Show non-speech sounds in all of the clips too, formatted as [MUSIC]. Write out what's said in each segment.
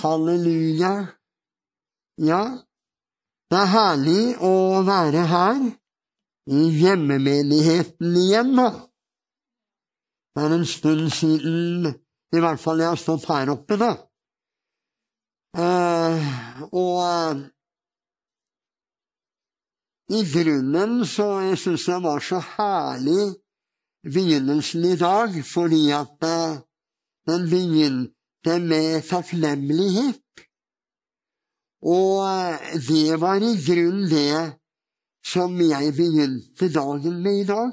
Halleluja. Ja, det er herlig å være her i hjemmemenigheten igjen, da. Det er en stund siden i hvert fall jeg har stått her oppe, da. Eh, og eh, i grunnen så jeg syns jeg var så herlig begynnelsen i dag, fordi at eh, den begynte med takknemlighet. Og eh, det var i grunnen det som jeg begynte dagen med i dag.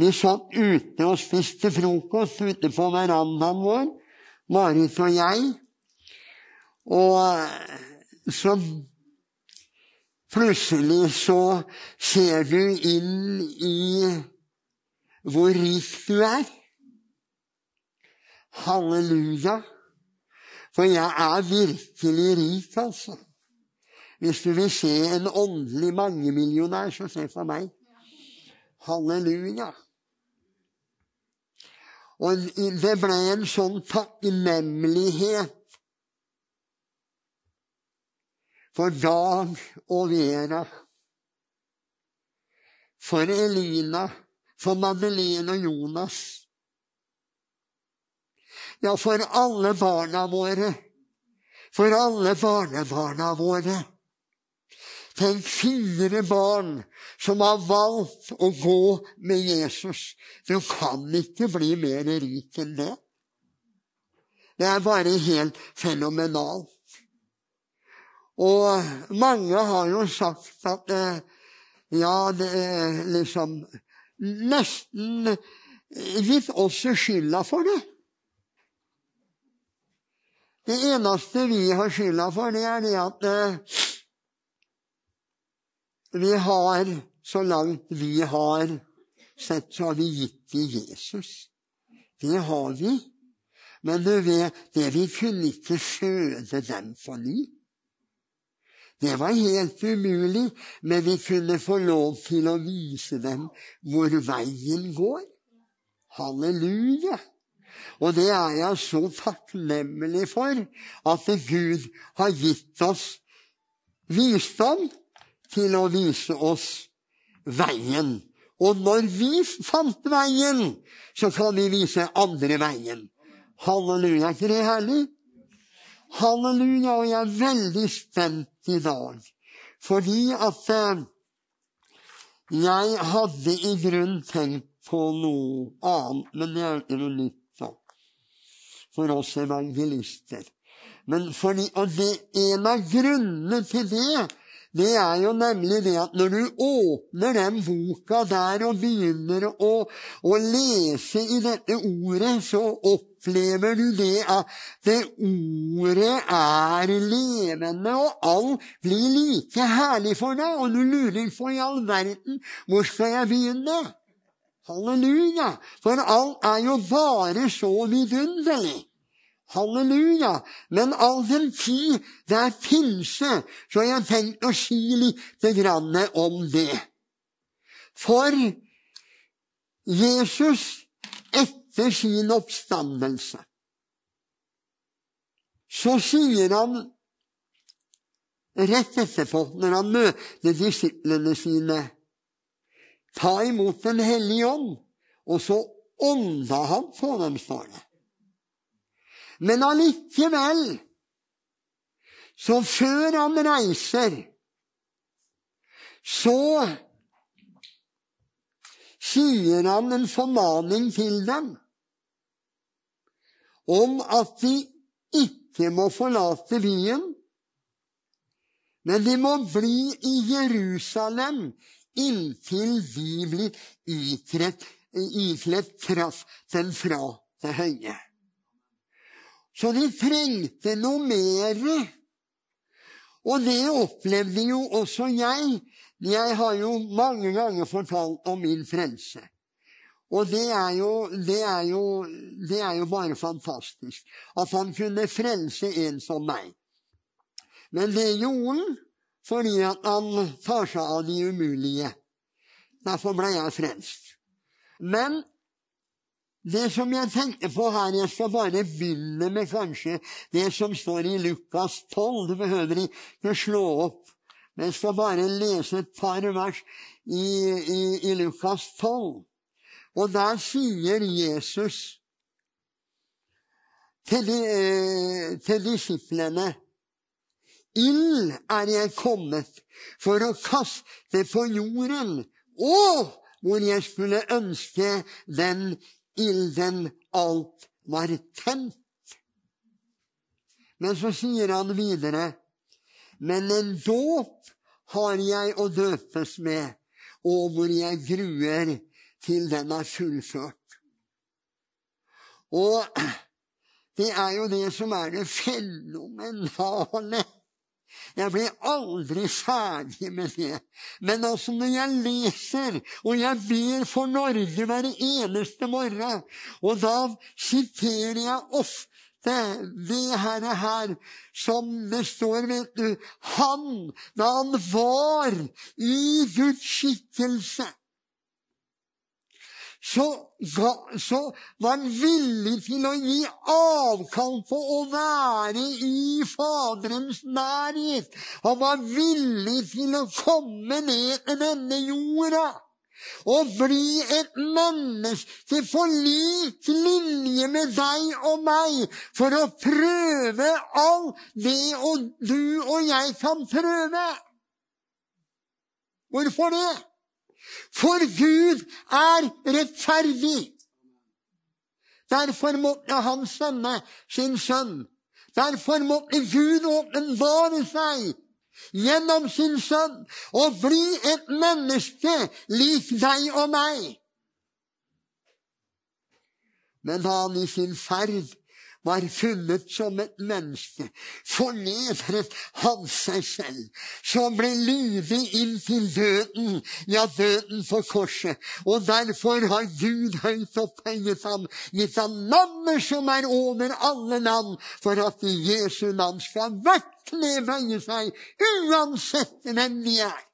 Vi satt ute og spiste frokost ute på verandaen vår, Marit og jeg. Og eh, så plutselig så ser du inn i hvor rik du er. Halleluja. For jeg er virkelig rik, altså. Hvis du vil se en åndelig mangemillionær, så se på meg. Halleluja. Og det ble en sånn takknemlighet for Dag og Vera, for Elina, for Madeleine og Jonas. Ja, for alle barna våre. For alle barnebarna våre. Tenk fire barn som har valgt å gå med Jesus. Du kan ikke bli mer rik enn det. Det er bare helt fenomenalt. Og mange har jo sagt at eh, ja, det er liksom Nesten gitt oss skylda for det. Det eneste vi har skylda for, det er det at eh, vi har, så langt vi har sett, så har vi gitt til Jesus. Det har vi. Men du vet, det vi kunne ikke føde dem for ny. Det var helt umulig, men vi kunne få lov til å vise dem hvor veien går. Halleluja! Og det er jeg så takknemlig for, at Gud har gitt oss visdom til å vise oss veien. Og når vi fant veien, så kan vi vise andre veien. Halleluja. Er ikke det herlig? Halleluja. Og jeg er veldig spent i dag. Fordi at eh, jeg hadde i grunnen tenkt på noe annet, men det er jo da, for oss evangelister. Men fordi, og det, en av grunnene til det det er jo nemlig det at når du åpner den boka der og begynner å, å lese i dette ordet, så opplever du det at det ordet er levende, og alt blir like herlig for deg. Og du lurer på i all verden hvor skal jeg begynne? Halleluja! For alt er jo bare så vidunderlig. Halleluja! Men all den tid det er pinse, så har jeg tenkt å si litt om det. For Jesus, etter sin oppstandelse, så sier han rett etterpå, når han møter disiplene sine, ta imot Den hellige ånd. Og så ånda han på dem, står det. Men allikevel, så før han reiser, så sier han en formaning til dem om at de ikke må forlate byen, men de må bli i Jerusalem inntil de blir ikledt kraften fra det høye. Så de trengte noe mer. Og det opplevde jo også jeg. Jeg har jo mange ganger fortalt om min frelse. Og det er, jo, det, er jo, det er jo bare fantastisk at han kunne frelse en som meg. Men det gjorde han fordi at han tar seg av de umulige. Derfor ble jeg frelst. Men Det som jeg tenkte på her, jeg skal bare begynne med kanskje det som står i Lukas 12. Du behøver ikke slå opp. Men jeg skal bare lese et par vers i, i, i Lukas 12. Og der sier Jesus til, de, eh, til disiplene Ild er jeg kommet for å kaste på jorden, og hvor jeg skulle ønske den ilden alt var tent. Men så sier han videre, men en dåp har jeg å døpes med, og hvor jeg gruer til den er fullført. Og det er jo det som er det fenomenale jeg blir aldri ferdig med det. Men altså når jeg leser, og jeg ber for Norge hver eneste morgen, og da siterer jeg ofte det herre her, som det står, vet du Han, da han var i Guds skikkelse så, så, var han villig til å gi avkall på å være i Faderens nærhet. Han var villig til å komme ned til denne jorda og bli et menneske på lik linje med deg og meg for å prøve alt det og du og jeg kan prøve. Hvorfor det? For Gud er rettferdig. Derfor måtte han sende sin sønn. Derfor måtte Gud åpenbare seg gjennom sin sønn og bli et menneske lik deg og meg. Men da han i sin ferd var funnet som et menneske, fornedret han seg selv, som ble lydig inntil døden, ja, døden på korset. Og derfor har Gud høyt opphenget ham, gitt ham navnet som er over alle navn, for at i Jesu navn skal hvert kne bøye seg, uansett hvem de er.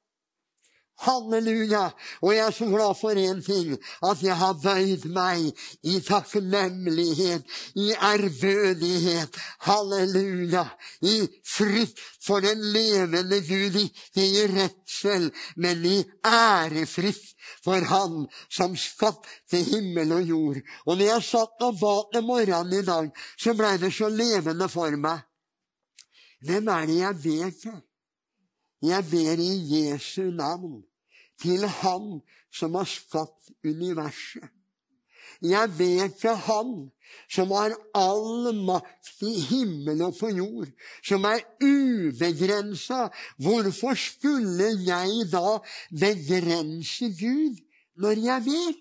Halleluja! Og jeg er så glad for én ting, at jeg har bøyd meg i takknemlighet, i ærbødighet. Halleluja! I frykt for den levende Gud, ikke i redsel, men i ærefrykt for Han som skapte himmel og jord. Og når jeg satt og ba til morgenen i dag, så blei det så levende for meg. Hvem er det jeg ber til? Jeg ber i Jesu navn til Han som har skapt universet. Jeg ber til Han som har all makt i himmel og på jord, som er ubegrensa. Hvorfor skulle jeg da begrense Gud når jeg ber?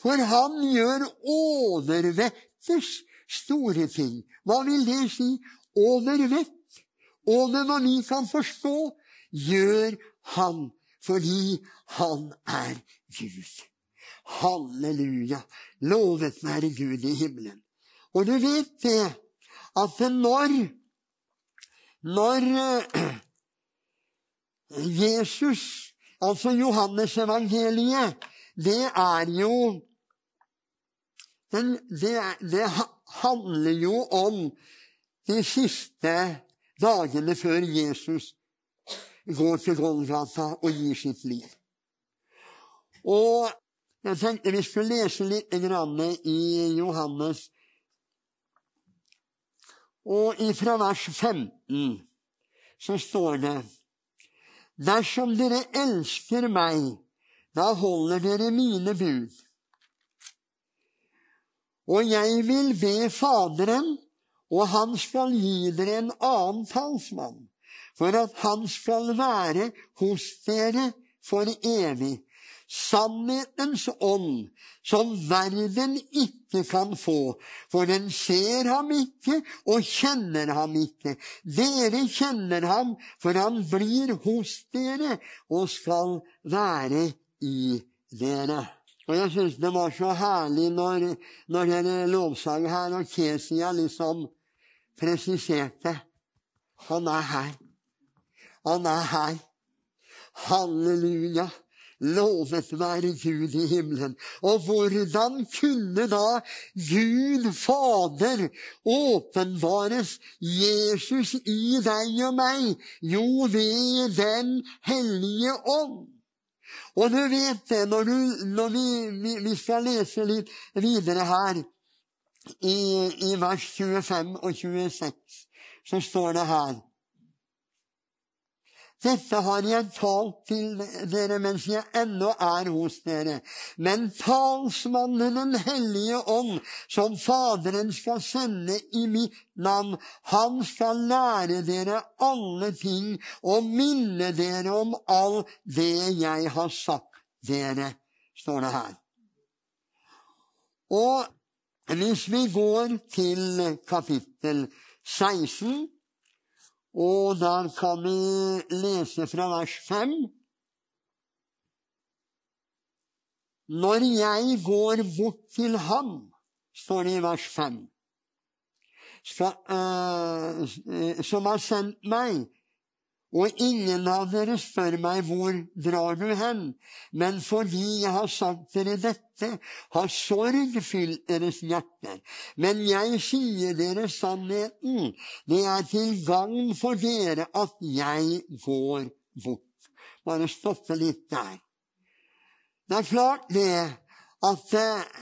For han gjør overvettes store ting. Hva vil det si? Overvett over hva vi kan forstå, gjør han fordi han er Gud. Halleluja! Lovet være Gud i himmelen. Og du vet det, at når når eh, [CLEARS THROAT] Jesus, altså Johannes-evangeliet, det er jo det, det handler jo om de siste dagene før Jesus går til Golgata og gir sitt liv. Og jeg tenkte vi skulle lese litt i Johannes. Og fra vers 15 så står det Dersom dere elsker meg, da holder dere mine bud. Og jeg vil be Faderen, og han skal gi dere en annen talsmann, for at han skal være hos dere for evig. Sannhetens ånd, som verden ikke kan få, for den ser ham ikke og kjenner ham ikke. Dere kjenner ham, for han blir hos dere og skal være i dere. Og jeg syns det var så herlig når, når denne lovsangen her, og Kesia liksom presiserte han er her. Han er her. Halleluja. Lovet være Gud i himmelen. Og hvordan kunne da Gud Fader åpenbares Jesus i deg og meg? Jo, ved Den hellige ånd. Og du vet det, når, du, når vi, vi, vi, skal lese litt videre her, i, i vers 25 og 26, så står det her dette har jeg talt til dere mens jeg ennå er hos dere. Men talsmannen Den hellige ånd, som Faderen skal sende i mitt navn, han skal lære dere alle ting og minne dere om all det jeg har sagt dere, står det her. Og hvis vi går til kapittel 16 og der kan vi lese fra vers 5. Når jeg går bort til ham, står det i vers 5, skal, uh, som har sendt meg, og ingen av dere spør meg hvor drar du hen, men fordi jeg har sagt dere dette, har sorg fylt deres hjerter. Men jeg sier dere sannheten, det er til gagn for dere at jeg går bort. Bare stoppe litt der. Det er klart det at eh,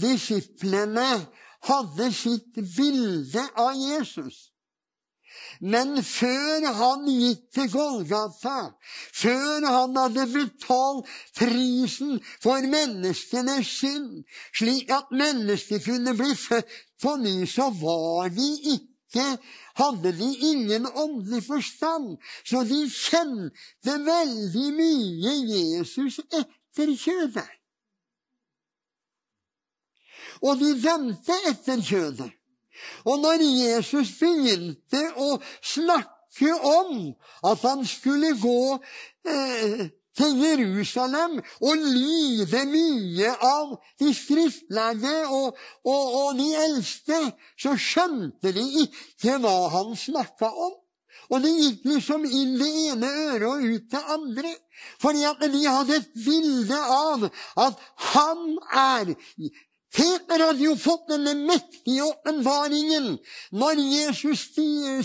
disiplene hadde sitt bilde av Jesus. Men før han gikk til Golgata, før han hadde betalt prisen for menneskenes synd, slik at mennesker kunne bli født på ny, så var de ikke hadde de ingen åndelig forstand, så de kjente veldig mye Jesus etter kjødet. Og de dømte etter kjødet. Og når Jesus begynte å snakke om at han skulle gå eh, til Jerusalem og lide mye av de skriftlærde og, og, og, de eldste, så skjønte de ikke hva han snakka om. Og det gikk liksom inn det ene øret og ut det andre. Fordi at de hadde et bilde av at han er Peter hadde jo fått denne mektige åpenbaringen når Jesus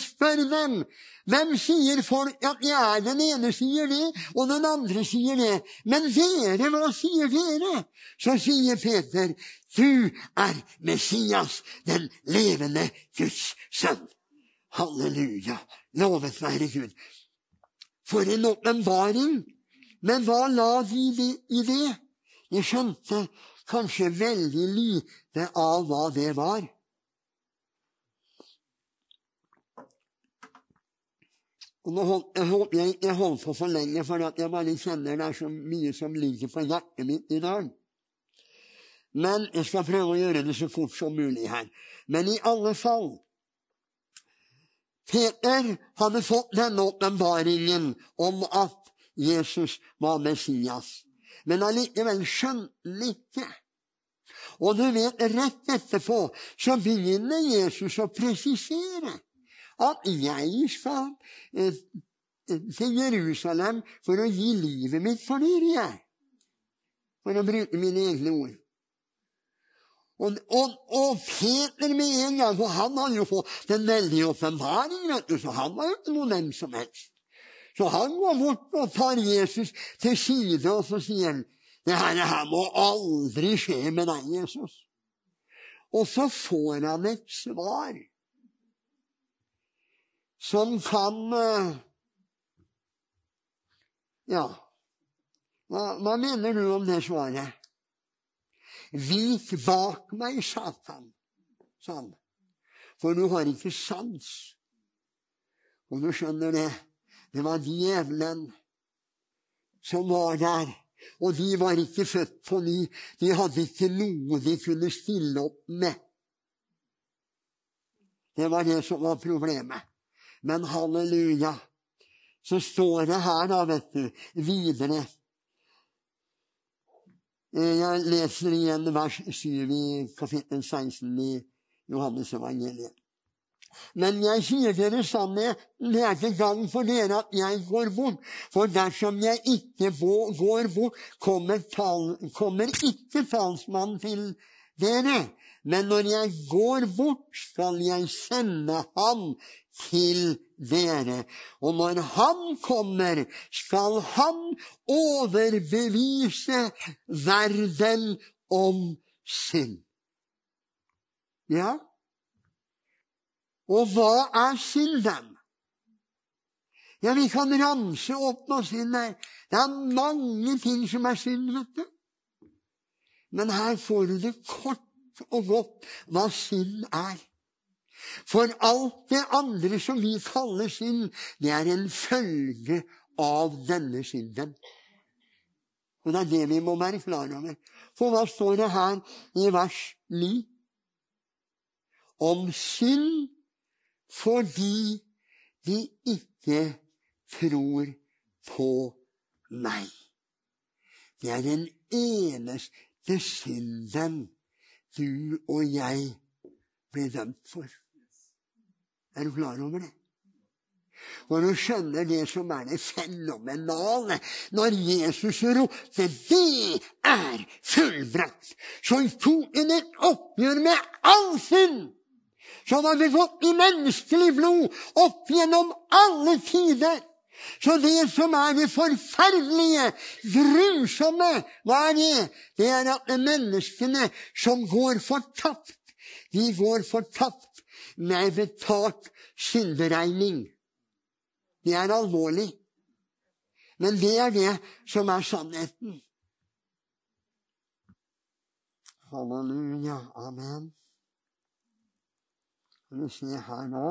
spør dem. Hvem sier folk at jeg er? Den ene sier det, og den andre sier det. Men dere, hva sier dere? Så sier Peter, du er Messias, den levende Guds sønn. Halleluja. Lovet være Gud. For en åpenbaring! Men hva la de i det? De skjønte kanskje veldig lite av hva det var. Og nå holdt, jeg håper jeg ikke holdt på for lenge, for jeg bare kjenner det er så mye som ligger på hjertet mitt i dag. Men jeg skal prøve å gjøre det så fort som mulig her. Men i alle fall Peter hadde fått denne åpenbaringen om at Jesus var Messias men allikevel skjønte han ikke. Og du vet, rett etterpå så begynner Jesus å presisere at jeg skal eh, til Jerusalem for å gi livet mitt for dere, For å bruke mine egne ord. Og, og, og, Peter med en gang, for han hadde jo fått den veldige åpenbaringen, så han var jo ikke noen hvem som helst. Så han går bort og tar Jesus til side, og så sier han det her må aldri skje med deg, Jesus. Og så får han et svar som kan eh, Ja, hva, hva mener du om det svaret? Vik bak meg, Satan, sa han, for du har ikke sans. Og du skjønner det, det var djevelen som var der. Og de var ikke født på ny. De hadde ikke noe de kunne stille opp med. Det var det som var problemet. Men halleluja, så står det her, da, vet du, videre Jeg leser igjen vers 7 i kapittel 16 i Johannes evangeliet. Men jeg sier dere sannhet, det er til gang for dere at jeg går bort. For dersom jeg ikke går bort, kommer, tal, kommer ikke talsmannen til dere. Men når jeg går bort, skal jeg sende ham til dere. Og når han kommer, skal han overbevise verden om synd. Ja, og hva er synden? Ja, vi kan ramse opp noe synd her. Det er mange ting som er synd, vet du. Men her får du det kort og godt hva synd er. For alt det andre som vi kaller synd, det er en følge av denne synden. Og det er det vi må være klar over. For hva står det her i vers 9? Om synd fordi de ikke tror på meg. Det er den eneste synden du og jeg blir dømt for. Er du klar over det? Og du skjønner det som er det fenomenale. Når Jesus ropte 'Det er fullbrakt', så tok han et oppgjør med all synd som har gått i menneskelig blod opp gjennom alle tider. Så det som er det forferdelige, grusomme, hva er det? Det er at det menneskene som går fortapt, de går fortapt med betalt synderegning. Det er alvorlig. Men det er det som er sannheten. Halleluja. Amen. Skal vi se her nå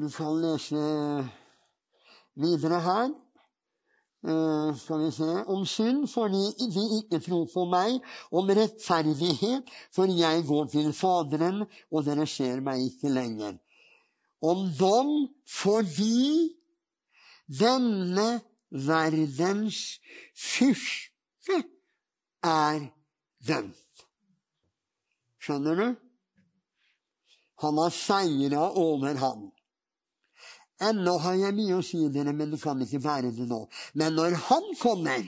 Vi kan lese videre her. Uh, skal vi se Om synd fordi de ikke tror på meg. Om rettferdighet for jeg går til Faderen, og dere ser meg ikke lenger. Om dom fordi denne verdens fyrste er dømt. Skjønner du? Han har seira over han. Ennå har jeg mye å si dere, men det kan ikke være det nå. Men når han kommer,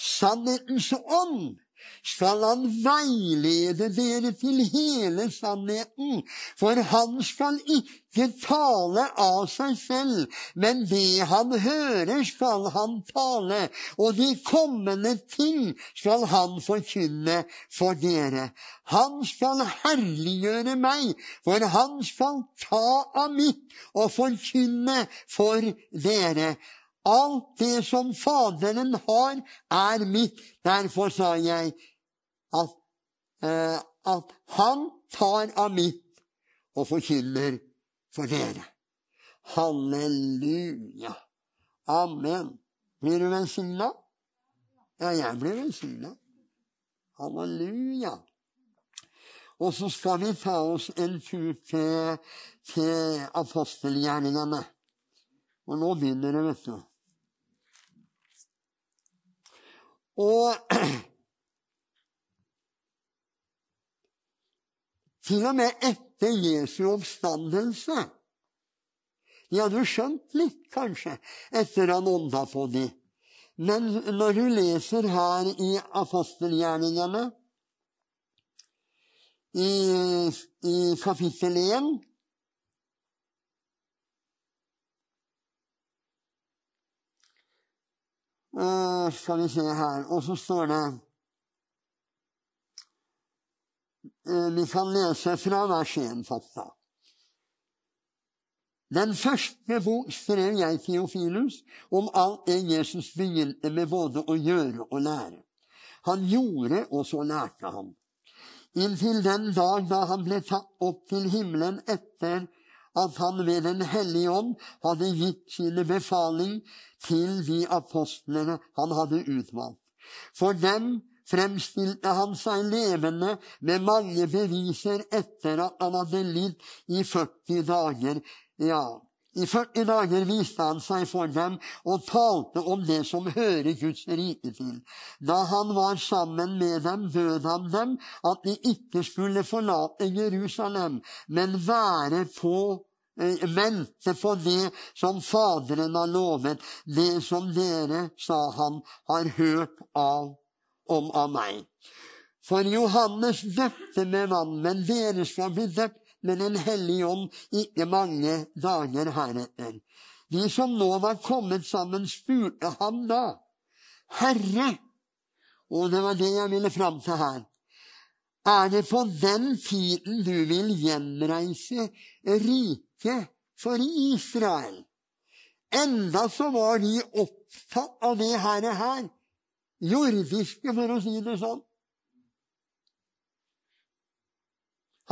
sannhetens ånd, skal han veilede dere til hele sannheten. For han skal ikke tale av seg selv, men det han hører, skal han tale. Og de kommende ting skal han forkynne for dere. Han skal herliggjøre meg, for han skal ta av mitt og forkynne for dere. Alt det som Faderen har, er mitt. Derfor sa jeg at, eh, at han tar av mitt og forkynner for dere. Halleluja. Amen. Blir du velsigna? Ja, jeg blir velsigna. Halleluja. Og så skal vi ta oss en tur til, til apostelgjerningene. Og nå begynner det, vet du. Og [CLEARS THROAT] til og med etter Jesu oppstandelse De hadde jo skjønt litt, kanskje, etter han ånda på dem. Men når du leser her i apostelgjerningene, i, i kapittel 1 Uh, skal vi se her Og så står det uh, Vi kan lese fra vers 1, fakta. Den første bok skrev jeg Theofilus om alt det Jesus begynte med både å gjøre og lære. Han gjorde, og så lærte han. Inntil den dag da han ble tatt opp til himmelen etter at han ved Den hellige ånd hadde gitt sine befaling til de apostlene han hadde utvalgt. For dem fremstilte han seg levende med mange beviser etter at han hadde lidd i 40 dager. Ja, I 40 dager viste han seg for dem og talte om det som hører Guds rike til. Da han var sammen med dem, bød han dem at de ikke skulle forlate Jerusalem, men være på eh, vente på det som Faderen har lovet, det som dere, sa han, har hørt av, om av meg. For Johannes døpte med vann, men dere skal bli døpt med Den hellige ånd ikke mange dager heretter. De som nå var kommet sammen, spurte ham da, Herre, og det var det jeg ville fram til her, er det på den tiden du vil gjenreise riket for Israel? Enda så var de opptatt av det her, her jordiske, for å si det sånn.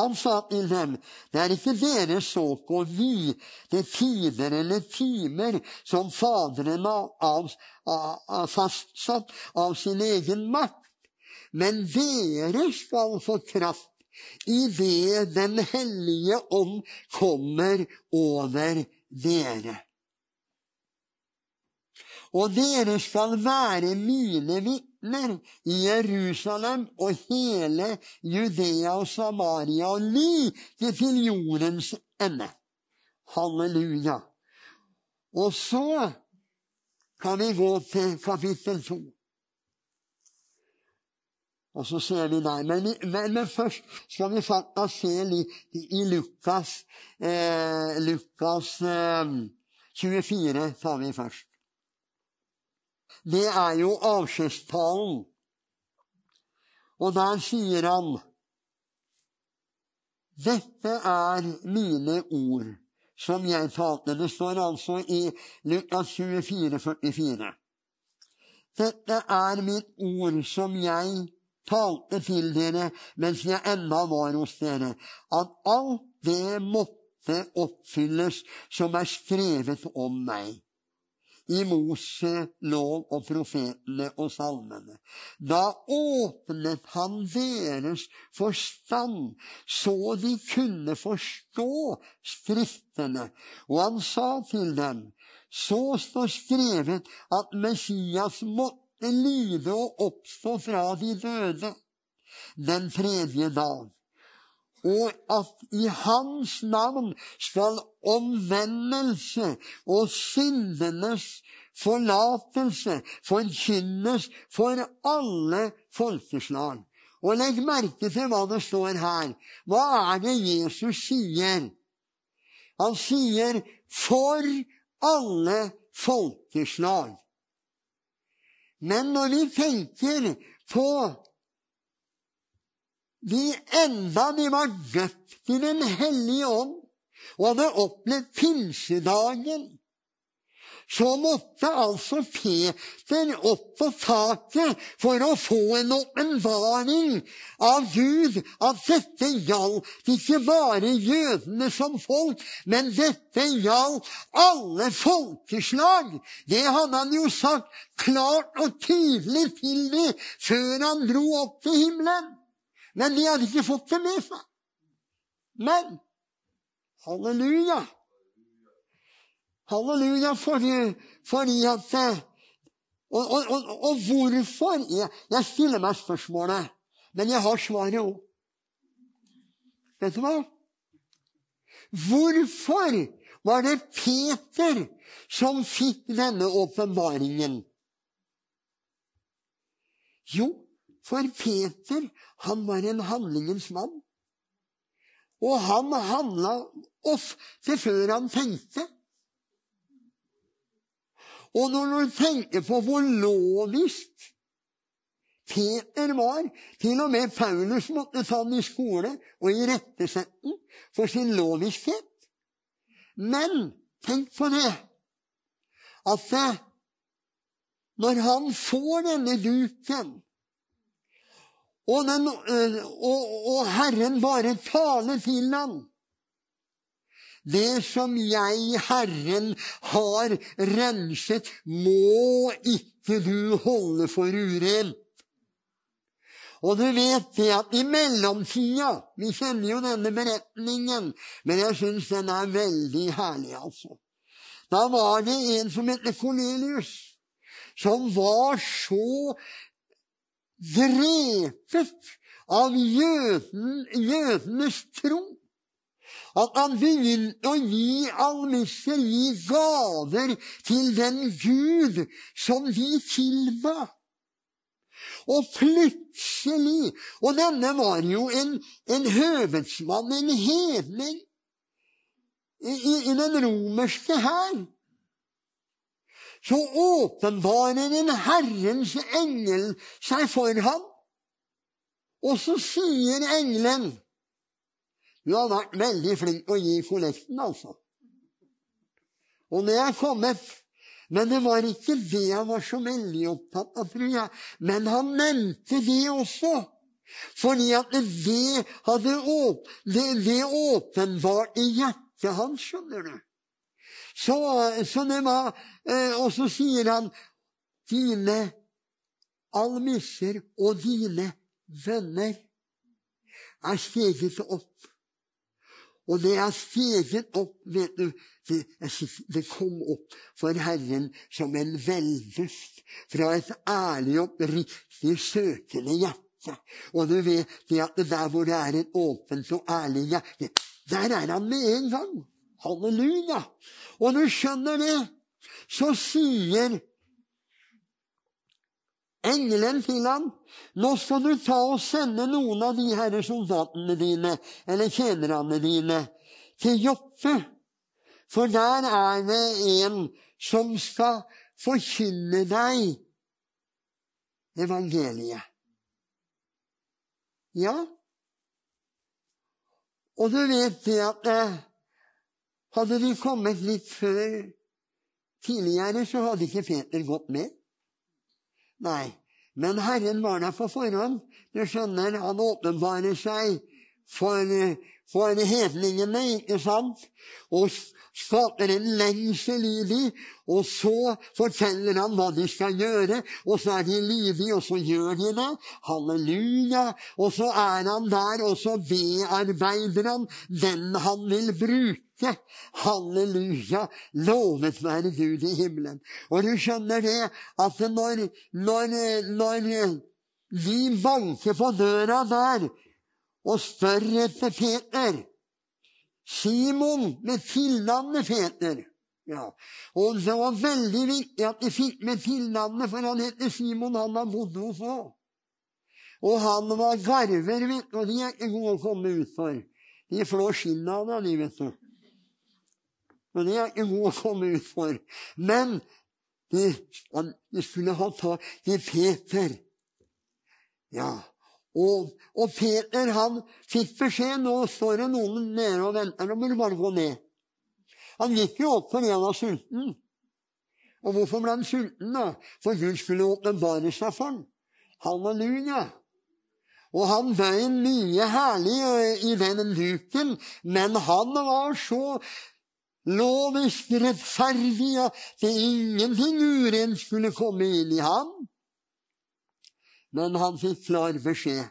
Han sa til dem, det er ikke dere såk og vi det tider eller timer som Faderen har fastsatt av sin egen makt, men dere skal få kraft idet Den hellige ånd kommer over dere. Og dere skal være mine vitner i Jerusalem og hele Judea og Samaria og like til jordens ende. Halleluja. Og så kan vi gå til kapittel to. Og så ser vi der. Men, men, men, først skal vi faktisk se litt i Lukas, eh, Lukas eh, 24 tar vi først det er jo avskjedstalen. Og der sier han Dette er mine ord som jeg talte. Det står altså i Lukas 24, 44. Dette er mitt ord som jeg talte til dere mens jeg ennå var hos dere, at alt det måtte oppfylles som er skrevet om meg i Mose, lov og profetene og salmene. Da åpnet han deres forstand, så de kunne forstå Skriftene. Og han sa til dem, så står skrevet at Messias måtte lide og oppstå fra de døde den tredje dag og at i hans navn skal omvendelse og syndenes forlatelse forkynnes for alle folkeslag. Og legg merke til hva det står her. Hva er det Jesus sier? Han sier 'for alle folkeslag'. Men når vi tenker på de enda de var døpt i Den hellige ånd og hadde opplevd pinsedagen, så måtte altså Peter opp på taket for å få en åpenbaring av Gud at dette gjaldt ikke bare jødene som folk, men dette gjaldt alle folkeslag. Det hadde han jo sagt klart og tydelig til dem før han dro opp til himmelen. Men de hadde ikke fått det med seg. Men halleluja! Halleluja fordi, fordi at eh, og, og, og, og, hvorfor? Jeg, jeg stiller meg spørsmålet, men jeg har svaret òg. Vet du hva? Hvorfor var det Peter som fikk denne åpenbaringen? Jo, for Peter han var en handlingens mann. Og han handla ofte før han tenkte. Og når du tenker på hvor lovisk Peter var Til og med Paulus måtte ta han i skole og irettesette den for sin loviskhet. Men tenk på det at når han får denne duken og, den, og, og Herren bare taler til ham. Det som jeg, Herren, har renset, må ikke du holde for urent. Og du vet det at i mellomtida Vi kjenner jo denne beretningen, men jeg syns den er veldig herlig, altså. Da var det en som het Kornelius, som var så drepet av jødenes tro at han begynte å gi almisser, gi gaver til den Gud som de tilba. Og plutselig Og denne var jo en, en høvedsmann, en hedning, i, i, den romerske hær. Så åpenbarer en Herrens engel seg for ham. Og så sier engelen Du har vært veldig flink til å gi kollekten, altså. Og det er kommet. Men det var ikke det han var så veldig opptatt av, tror jeg. Men han nevnte det også. Fordi at det hadde åp det, det åpenbarte hjertet hans, skjønner du. Så, så det var eh, Og så sier han dine almisser og dine venner er steget opp. Og det er steget opp, vet du det, det, kom opp for Herren som en veldust fra et ærlig, oppriktig søkende hjerte. Og du vet det at der hvor det er et åpent og ærlig hjerte, der er han med en gang. Halleluja! Og du skjønner det, så sier engelen til ham, 'Nå skal du ta og sende noen av de herre soldatene dine, eller tjenerne dine, til Joppe.' For der er det en som skal forkynne deg evangeliet. Ja, og du vet det at eh, hadde de kommet litt før tidligere, så hadde ikke Peter gått med. Nei, men Herren var der på forhånd. Du skjønner, han åpenbarer seg for, for hedningene, ikke sant? Og skaper en lengsel i dem. Og så forteller han hva de skal gjøre, og så er de lydige, og så gjør de det. Halleluja. Og så er han der, og så bearbeider han den han vil bruke. Halleluja! Lovet være Gud i himmelen. Og du skjønner det at når, når, når vi banker på døra der og spør etter Peter Simon med tilnavnet Peter. Ja. Og det var veldig viktig at de fikk med tilnavnet, for han heter Simon. Han har bodd hos òg. Og han var garver, vet du, og de er ikke gode å komme ut for. De flår skinnet av deg, de, vet du. Men det er ikke gode å komme ut for. Men de, de skulle ha tak i Peter. Ja. Og, og, Peter han fikk beskjed nå står det noen nede og venter. Nå må du bare gå ned. Han gikk jo opp fordi han var sulten. Og hvorfor ble han sulten? da? For Gud skulle åpenbare seg for ham. Halleluja. Og han bøy mye herlig i den duken, men han var så lovisk rettferdig at ingenting urent skulle komme inn i ham. Men han fikk klar beskjed.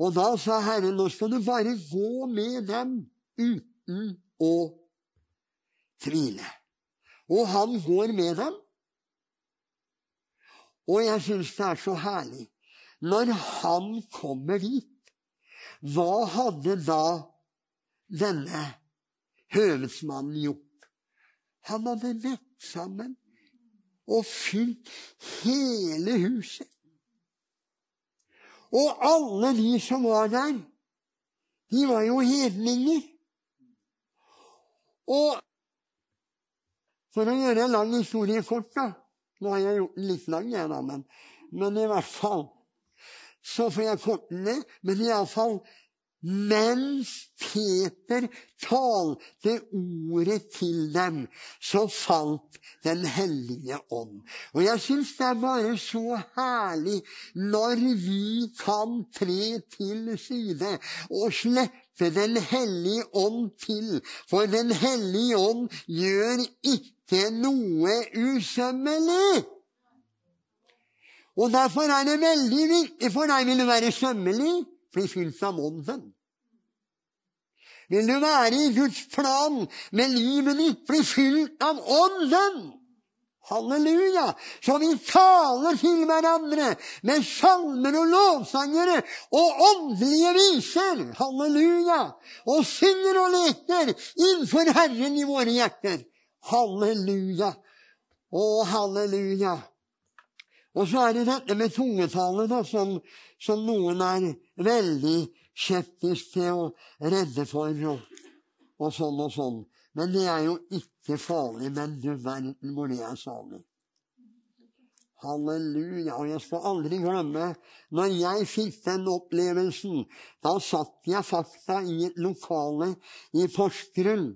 Og da sa Herren, nå skal du bare gå med dem uten å tvile. Og han går med dem. Og jeg syns det er så herlig. Når han kommer dit, hva hadde da denne høvedsmannen gjort. Han hadde vett sammen og fylt hele huset. Og alle de som var der, de var jo hedninger. Og for å gjøre en lang historie kort, da Nå har jeg gjort den litt lang, jeg, da, men, men i hvert fall så får jeg korte ned. Men iallfall mens Peter talte ordet til dem, så falt Den hellige ånd. Og jeg syns det er bare så herlig når vi kan tre til side og slippe Den hellige ånd til. For Den hellige ånd gjør ikke noe usømmelig. Og derfor er det veldig viktig for deg vil du være sømmelig bli fylt av Ånden. Vil du være i Guds plan med livet ditt, bli fylt av Ånden? Halleluja! Så vi taler til hverandre med salmer og lovsangere og åndelige viser. Halleluja! Og synger og leker innenfor Herren i våre hjerter. Halleluja! Å, halleluja! Og så er det dette med tungetale, da, som, som, noen er veldig skeptisk til og redde for, og, og, sånn og sånn. Men det er jo ikke farlig. Men du verden hvor det er salig. Halleluja. Og jeg skal aldri glemme når jeg fikk den opplevelsen. Da satt jeg fakta i et lokale i Porsgrunn.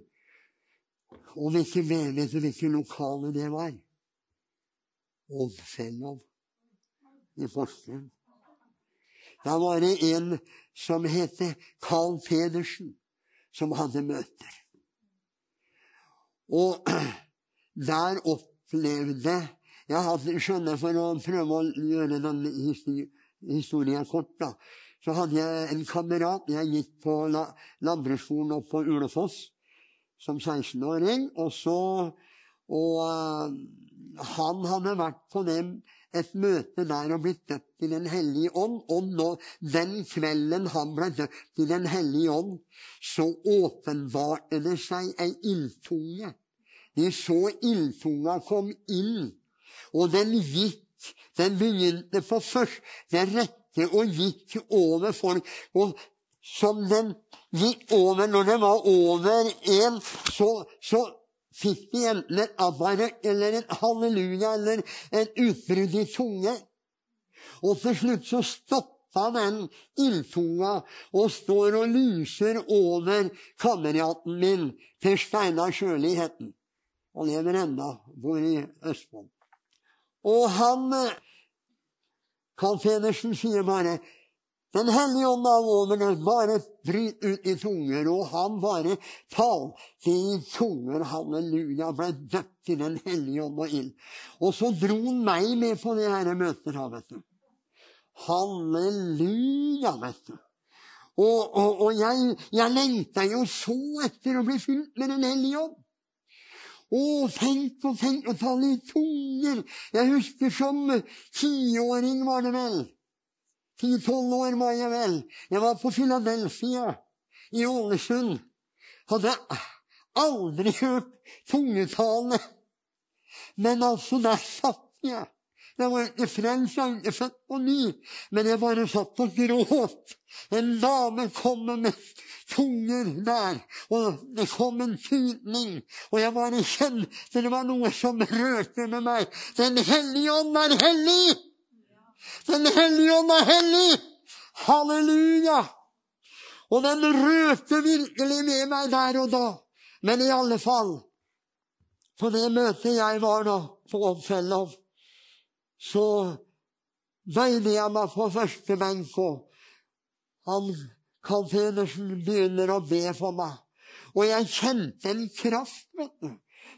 Og vet hvilket lokale det var? Oddfellow i Porsgrunn. Da var det en som het Carl Pedersen, som hadde møter. Og [CLEARS THROAT] der opplevde jeg hadde, skjønner For å prøve å gjøre denne historien kort, da, så hadde jeg en kamerat Jeg gikk på la, landbruksskolen oppe på Ulefoss som 16-åring. Og så og uh, han hadde vært på dem, et møte der og blitt døpt i Den hellige ånd. Og nå, den kvelden han ble døpt i Den hellige ånd, så åpenbarte det seg ei ildtunge. De så ildtunga kom inn, og den gikk. Den begynte på første rekke og gikk over folk. Og som den gikk over når det var over en, så, så fikk de enten et abaret eller et halleluja eller et utbrudd i tunge. Og til slutt så stoppa den ildtunga og står og lyser over kameraten min, til Steinar Sjøli het han. Han lever ennå, bor i Østfold. Og han Carl Pedersen sier bare den hellige ånd var over dem, bare bryt ut i tunger, og han bare talte i tunger. Halleluja. Ble døpt i Den hellige ånd og ild. Og så dro han meg med på det her møtet. vet du. Halleluja, vet du. Og, og, og jeg, jeg lengta jo så etter å bli fylt med Den hellige ånd. Å, tenk og tenk å tale i tunger! Jeg husker som tiåring, var det vel. Ti-tolv år var jeg vel. Jeg var på Philadelphia i Ålesund. Hadde aldri hørt tungetale. Men altså, der satt jeg. Jeg var ikke frelst, jeg var ikke født på ny, men jeg bare satt og gråt. En dame kom med tunger der, og det kom en tydning. Og jeg bare kjente det var noe som rørte med meg. Den hellige ånd er hellig! Den hellige ånd er hellig! Halleluja! Og den rørte virkelig med meg der og da. Men i alle fall, på det møtet jeg var da, på Oddfellow, så veide jeg meg på første benk, og han Carl Pedersen begynner å be for meg. Og jeg kjente en kraft vet du,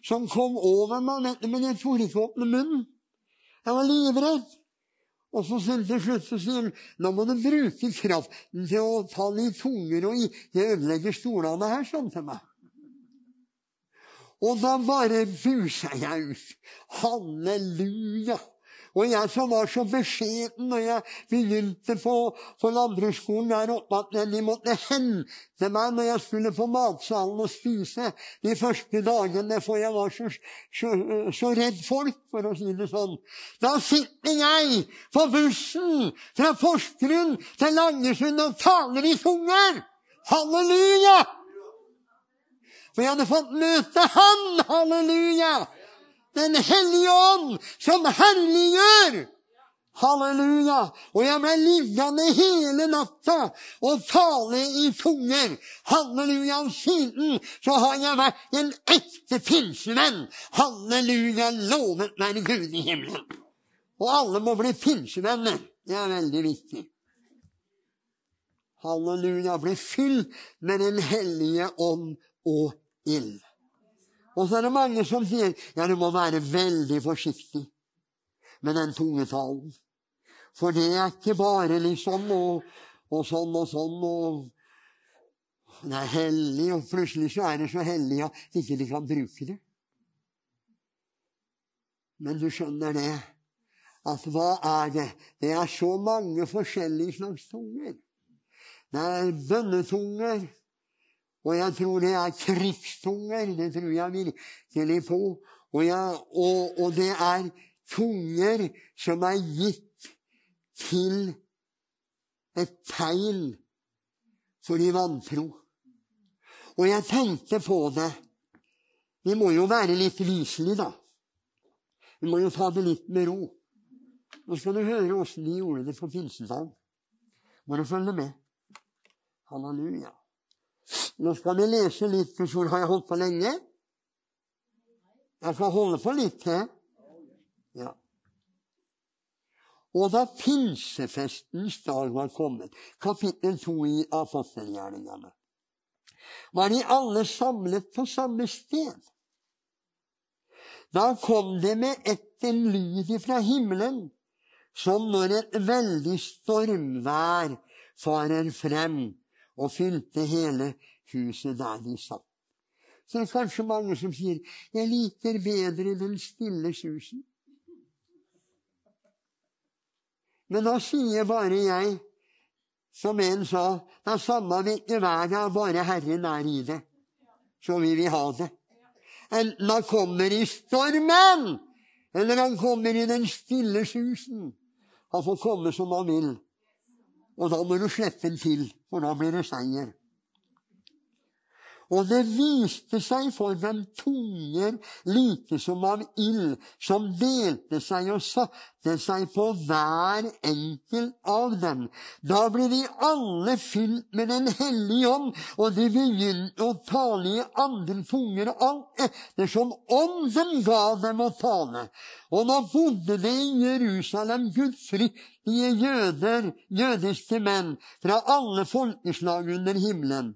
som kom over meg, men jeg torde ikke åpne munnen. Jeg var livredd. Og så til slutt så sier han nå må du bruke kraften til å ta litt tunger og ikke ødelegge stolene her sånn til meg. Og da bare busa jeg ut. Halleluja! Og jeg som var så beskjeden når jeg begynte på, på landbruksskolen der oppe, at de måtte hente meg når jeg skulle på matsalen og spise de første dagene, for jeg var så, så, så redd folk, for å si det sånn. Da sitter jeg på bussen fra Porsgrunn til Langesund og taler i tunger! Halleluja! For jeg hadde fått møte Han! Halleluja! Den hellige ånd som herliggjør. Halleluja! Og jeg ble liggende hele natta og tale i tunger. Halleluja! Siden så har jeg vært en ekte pinsevenn. Halleluja! Lovet være Gud i himmelen. Og alle må bli pinsevenner. Det er veldig viktig. Halleluja. Bli fylt med Den hellige ånd og ild. Og så er det mange som sier ja, du må være veldig forsiktig med den tungetalen. For det er ikke bare liksom og, og sånn og sånn og Det er hellig, og plutselig så er det så hellig at ikke de kan bruke det. Men du skjønner det, at hva er det? Det er så mange forskjellige slags tunger. Det er bønnetunger, og jeg tror det er krigstunger. Det tror jeg virkelig på. Og, jeg, og, og det er tunger som er gitt til et tegn for de vantro. Og jeg tenkte på det. Vi må jo være litt viselige, da. Vi må jo ta det litt med ro. Nå skal du høre åssen de gjorde det på pinsedag. Må du følge med. Halleluja. Nå skal vi lese litt. Hvor har jeg holdt på lenge? Jeg skal holde på litt til. Ja. Og da pinsefestens dag var kommet, kapittel 2 i apostelgjerningene, var de alle samlet på samme sted. Da kom det med ett en lyd fra himmelen, som når et veldig stormvær farer frem og fylte hele huset der de satt. Så det er kanskje mange som sier 'Jeg liker bedre den stille susen'. Men da sier bare jeg, som en sa, det er samme hvilket vær det er, bare Herren er i det. Så vil vi ha det. Enten han kommer i stormen, eller han kommer i den stille susen. Han får komme som han vil. Og da må du slippe den til, for da blir det seier. Og det viste seg for dem tunger like som av ild, som delte seg og satte seg på hver enkelt av dem. Da ble de alle fylt med Den hellige ånd, og de begynte å tale i andre tunger, alt ettersom ånden ga dem å tale. Og nå bodde det i Jerusalem gudfryktige jøder, jødiske menn, fra alle folkeslag under himmelen.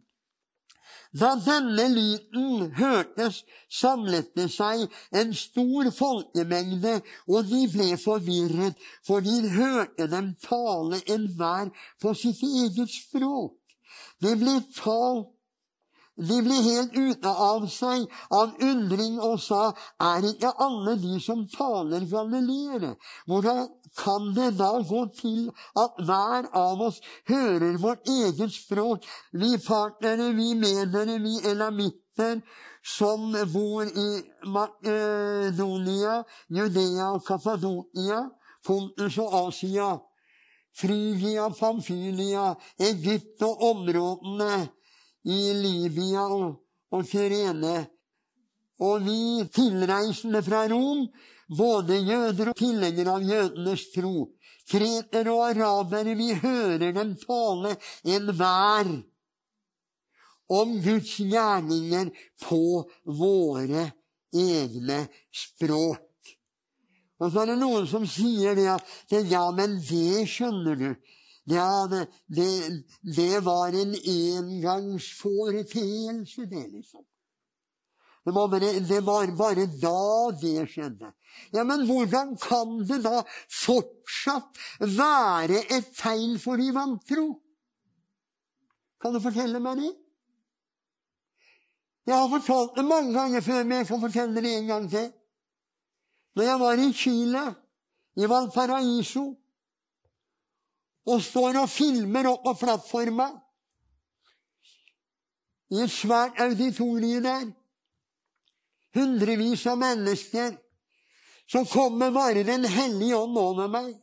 Da denne lyden hørtes, samlet det seg en stor folkemengde, og de ble forvirret, for de hørte dem tale enhver på sitt eget språk. Det ble talt de ble helt ute av seg av undring og sa, er ikke alle de som taler galileere? Hvordan kan det da gå til at hver av oss hører vårt eget språk, vi partnere, vi medere, vi elamitter, som bor i Makedonia, Judea og Kappadokia, Pontus og Asia, Frygia, Pamfylia, Egypt og områdene i Libya og, og Kyrene. Og vi tilreisende fra Rom, både jøder og tilhengere av jødenes tro, kretere og arabere, vi hører dem tale enhver om Guds gjerninger på våre egne språk. Og så er det noen som sier det at ja, men det skjønner du. Ja, det, det, det var en engangsforeteelse, det, liksom. Det var, bare, det var bare da det skjedde. Ja, Men hvordan kan det da fortsatt være et tegn for de vantro? Kan du fortelle meg det? Jeg har fortalt det mange ganger før, men jeg kan fortelle det en gang til. Når jeg var i Chile, i Valparaiso, og står og filmer opp på plattforma i et svært auditorium der. Hundrevis av mennesker. Så kommer bare Den hellige ånd over meg.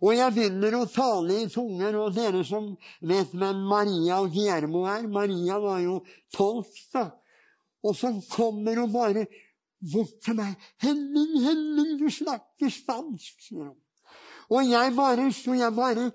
Og jeg begynner å tale i tunger. Og dere som vet hvem Maria og Guillermo er Maria var jo tolk, da. Og så kommer hun bare bort til meg. 'Henning, Henning, du snakker spansk', sier hun. Og jeg bare sto, jeg bare,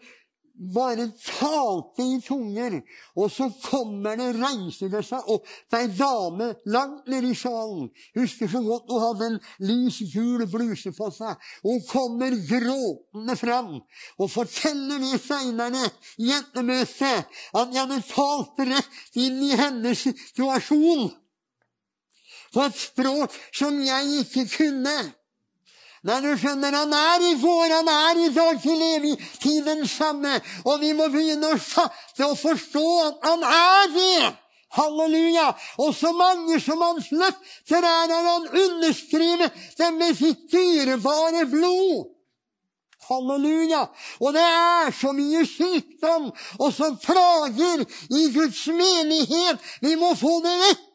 bare talte i tunger. Og så kommer det, reiser det seg opp ei dame langt nede i salen. Husker så godt hun hadde en lys, gul bluse på seg. Hun kommer gråtende fram og forteller de seinere i jentemøtet at jeg hadde talt rett inn i hennes situasjon. På et språk som jeg ikke kunne. Nei, du skjønner, han er i går, han er i dag til evig tid den samme. Og vi må begynne å forstå at han er det. Halleluja! Og så mange som hans løfter er har han underskriver dem med sitt dyrebare blod. Halleluja! Og det er så mye sykdom og som plager i Guds menighet. Vi må få det vekk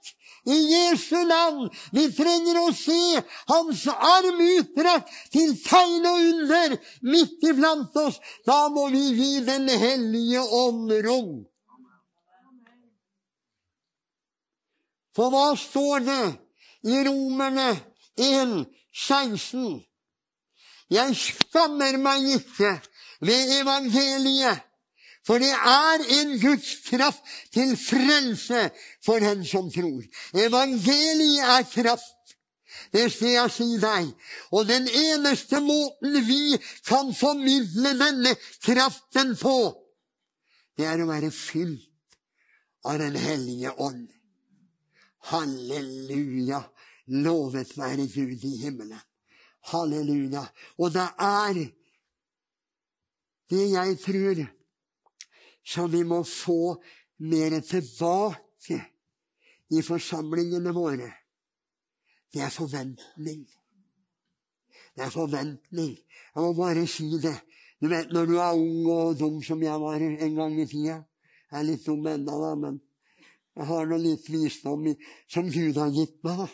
i Jesu navn. Vi trenger å se Hans arm utbrakt til tegn og under midt iblant oss. Da må vi gi Den hellige ånd rom. For hva står det i Romerne 1, 16? Jeg skammer meg ikke ved evangeliet, for det er en Guds kraft til frelse for den som tror. Evangeliet er kraft. Det skal jeg si deg. Og den eneste måten vi kan formidle denne kraften på, det er å være fylt av Den hellige ånd. Halleluja! Lovet være Gud i himmelen. Halleluja. Og det er det jeg tror som vi må få mer tilbake i forsamlingene våre. Det er forventning. Det er forventning. Jeg må bare si det. Du vet når du er ung og dum som jeg var en gang i tida. Jeg er litt dum ennå, da, men jeg har nå litt visdom som Gud har gitt meg. da.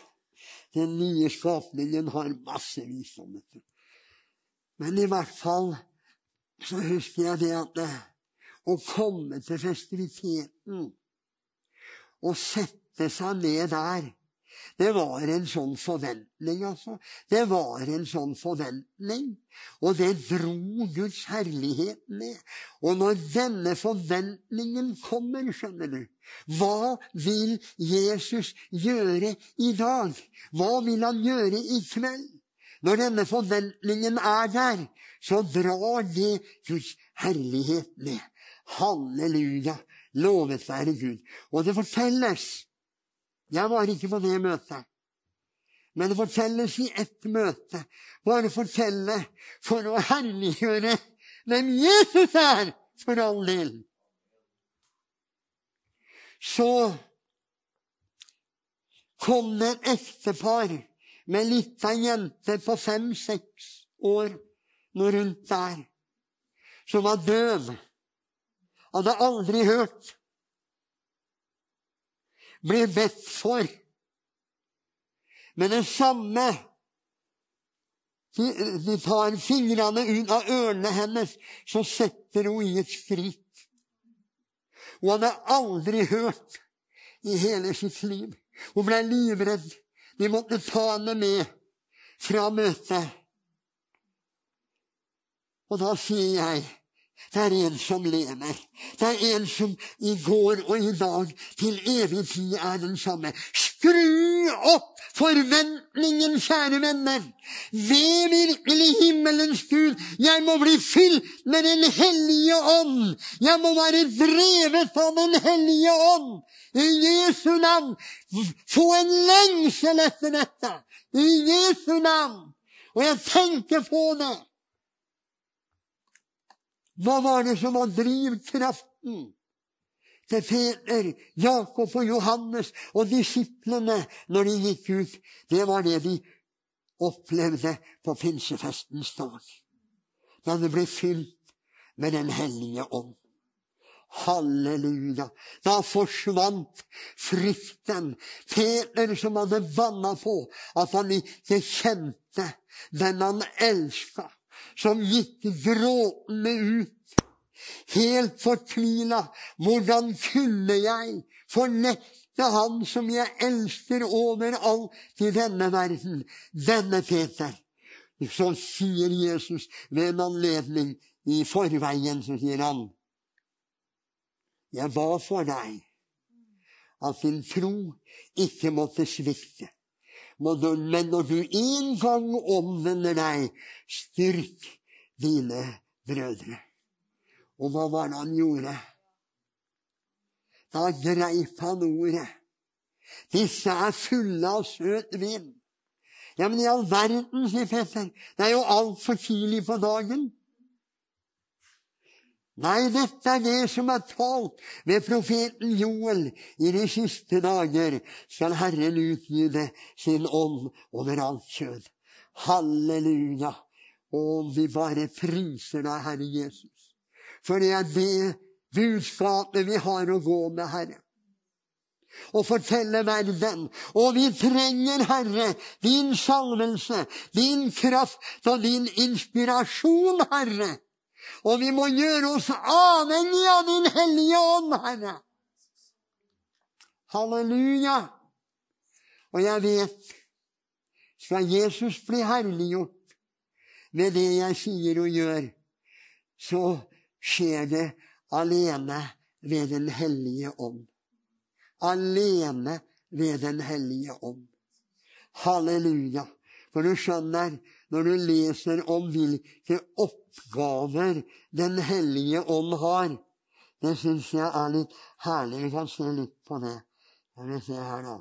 Den nye skapningen har masse visdom. Men i hvert fall så husker jeg det at det, å komme til festiviteten og sette seg ned der det var en sånn forventning, altså. Det var en sånn forventning. Og det dro Guds herlighet ned. Og når denne forventningen kommer, skjønner du Hva vil Jesus gjøre i dag? Hva vil han gjøre i kveld? Når denne forventningen er der, så drar det Guds herlighet ned. Halleluja. Lovet være Gud. Og det fortelles jeg var ikke på det møtet. Men det fortelles i ett møte. Bare fortelle for å herliggjøre hvem Jesus er, for all del. Så kom det et ektepar med lita jente på fem-seks år, noe rundt der, som var døv. Hadde aldri hørt blir bedt for. Men det samme de, tar fingrene ut av ørene hennes, så setter hun i et skritt. Hun hadde aldri hørt i hele sitt liv. Hun ble livredd. De måtte ta henne med fra møtet. Og da sier jeg det er en som lever. Det er en som i går og i dag til evig tid er den samme. Skru opp forventningen, kjære venner. Ved virkelig himmelens Gud. Jeg må bli fylt med Den hellige ånd. Jeg må være drevet av Den hellige ånd. I Jesu navn. Få en lengsel etter dette. I Jesu navn. Og jeg tenker på det. Hva var det som var drivkraften til Peter, Jakob og Johannes og disiplene når de gikk ut? Det var det de opplevde på pinsefestens dag. Da det ble fylt med Den hellige ånd. Halleluja. Da forsvant frykten. Peter som hadde banna på at han ikke kjente den han elska som gikk gråtende ut, helt fortvila. Hvordan kunne jeg fornekte Han som jeg elsker overalt i denne verden, denne Peter? Så sier Jesus ved en anledning i forveien, så sier han, jeg ba for deg at din tro ikke måtte svikte. Men når du en gang omvender deg, styrk dine brødre. Og hva var det han gjorde? Da greip han ordet. Disse er fulle av søt vind. Ja, men i all verden, sier Petter, det er jo altfor tidlig på dagen. Nei, dette er det som er talt ved profeten Joel. I de siste dager skal Herren utgyde sin ånd over alt kjød. Halleluja! Å, vi bare priser deg, Herre Jesus. For det er det budskapet vi har å gå med, Herre og fortelle verden. Og vi trenger, Herre, din salvelse, din kraft og din inspirasjon, Herre. Og vi må gjøre oss avhengig av Din Hellige Ånd, Herre. Halleluja. Og jeg vet, skal Jesus bli herliggjort ved det jeg sier og gjør, så skjer det alene ved Den hellige ånd. Alene ved Den hellige ånd. Halleluja. For du skjønner, når du leser om hvilke oppgaver Den hellige ånd har. Det syns jeg er litt herlig. Vi kan se litt på det. Skal vi se her, da.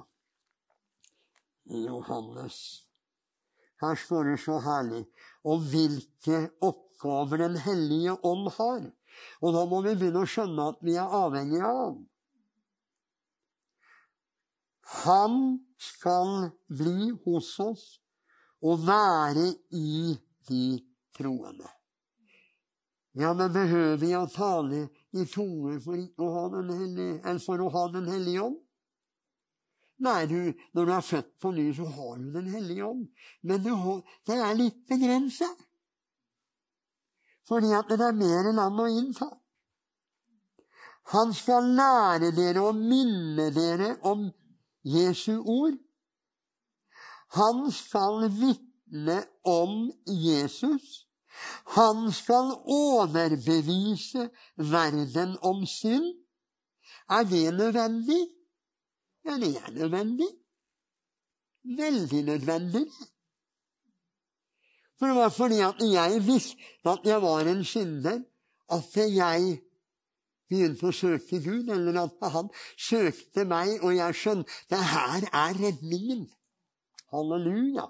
I Johannes. Her står det så herlig om hvilke oppgaver Den hellige ånd har. Og da må vi begynne å skjønne at vi er avhengige av ham. Han skal bli hos oss å være i de troende. Ja, men behøver jeg tale i tunge for, for å ha Den hellige ånd? Nei, du, når du er født på ny, så har du Den hellige ånd. Men du, det er litt begrenset. Fordi at det er mer land å innta. Han skal lære dere og minne dere om Jesu ord. Han skal vitne om Jesus. Han skal overbevise verden om synd. Er det nødvendig? Ja, det er nødvendig. Veldig nødvendig. For det var fordi at jeg visste at jeg var en synder, at jeg begynte å søke Gud, eller at han søkte meg, og jeg skjønte det her er redningen. Halleluja.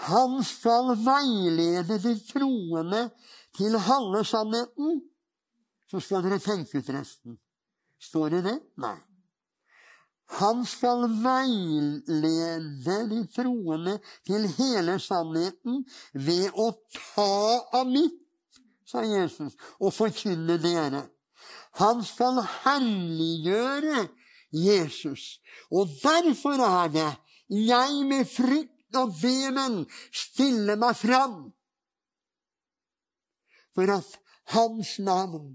Han skal veilede de troende til halve sannheten. Så skal dere tenke ut resten. Står det det? Nei. Han skal veilede de troende til hele sannheten ved å ta av mitt, sa Jesus, og forkynne dere. Han skal herliggjøre Jesus. Og derfor er det jeg med frykt og vemen stiller meg fram. For at Hans navn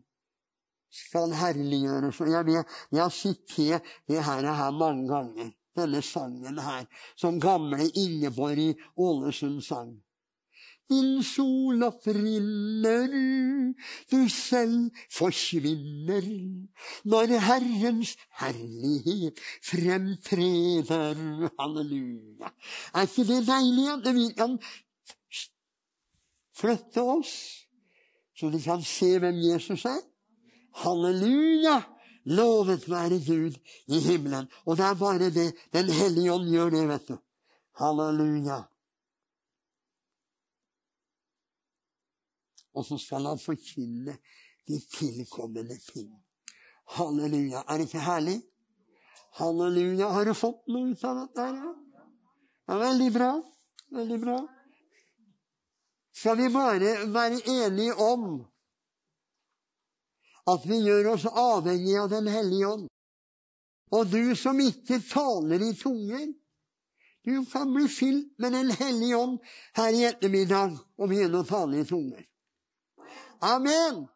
skal herliggjøres. Og jeg, vet, jeg har sitert det her, her mange ganger, denne sangen her, som gamle Ingeborg i Ålesund sang. Din sol opprinner, du selv forsvinner når Herrens herlighet fremtreder. Halleluja. Er ikke det deilig at vi kan flytte oss, så de kan se hvem Jesus er? Halleluja! Lovet være Gud i himmelen. Og det er bare det Den hellige ånd gjør det, vet du. Halleluja. Og så skal han forkynne de tilkommende ting. Halleluja. Er det ikke herlig? Halleluja. Har du fått noe ut av dette? Ja, veldig bra. Veldig bra. Skal vi bare være enige om at vi gjør oss avhengig av Den hellige ånd? Og du som ikke taler i tunger, du kan bli fylt med Den hellige ånd her i ettermiddag og begynne å tale i tunger. Amen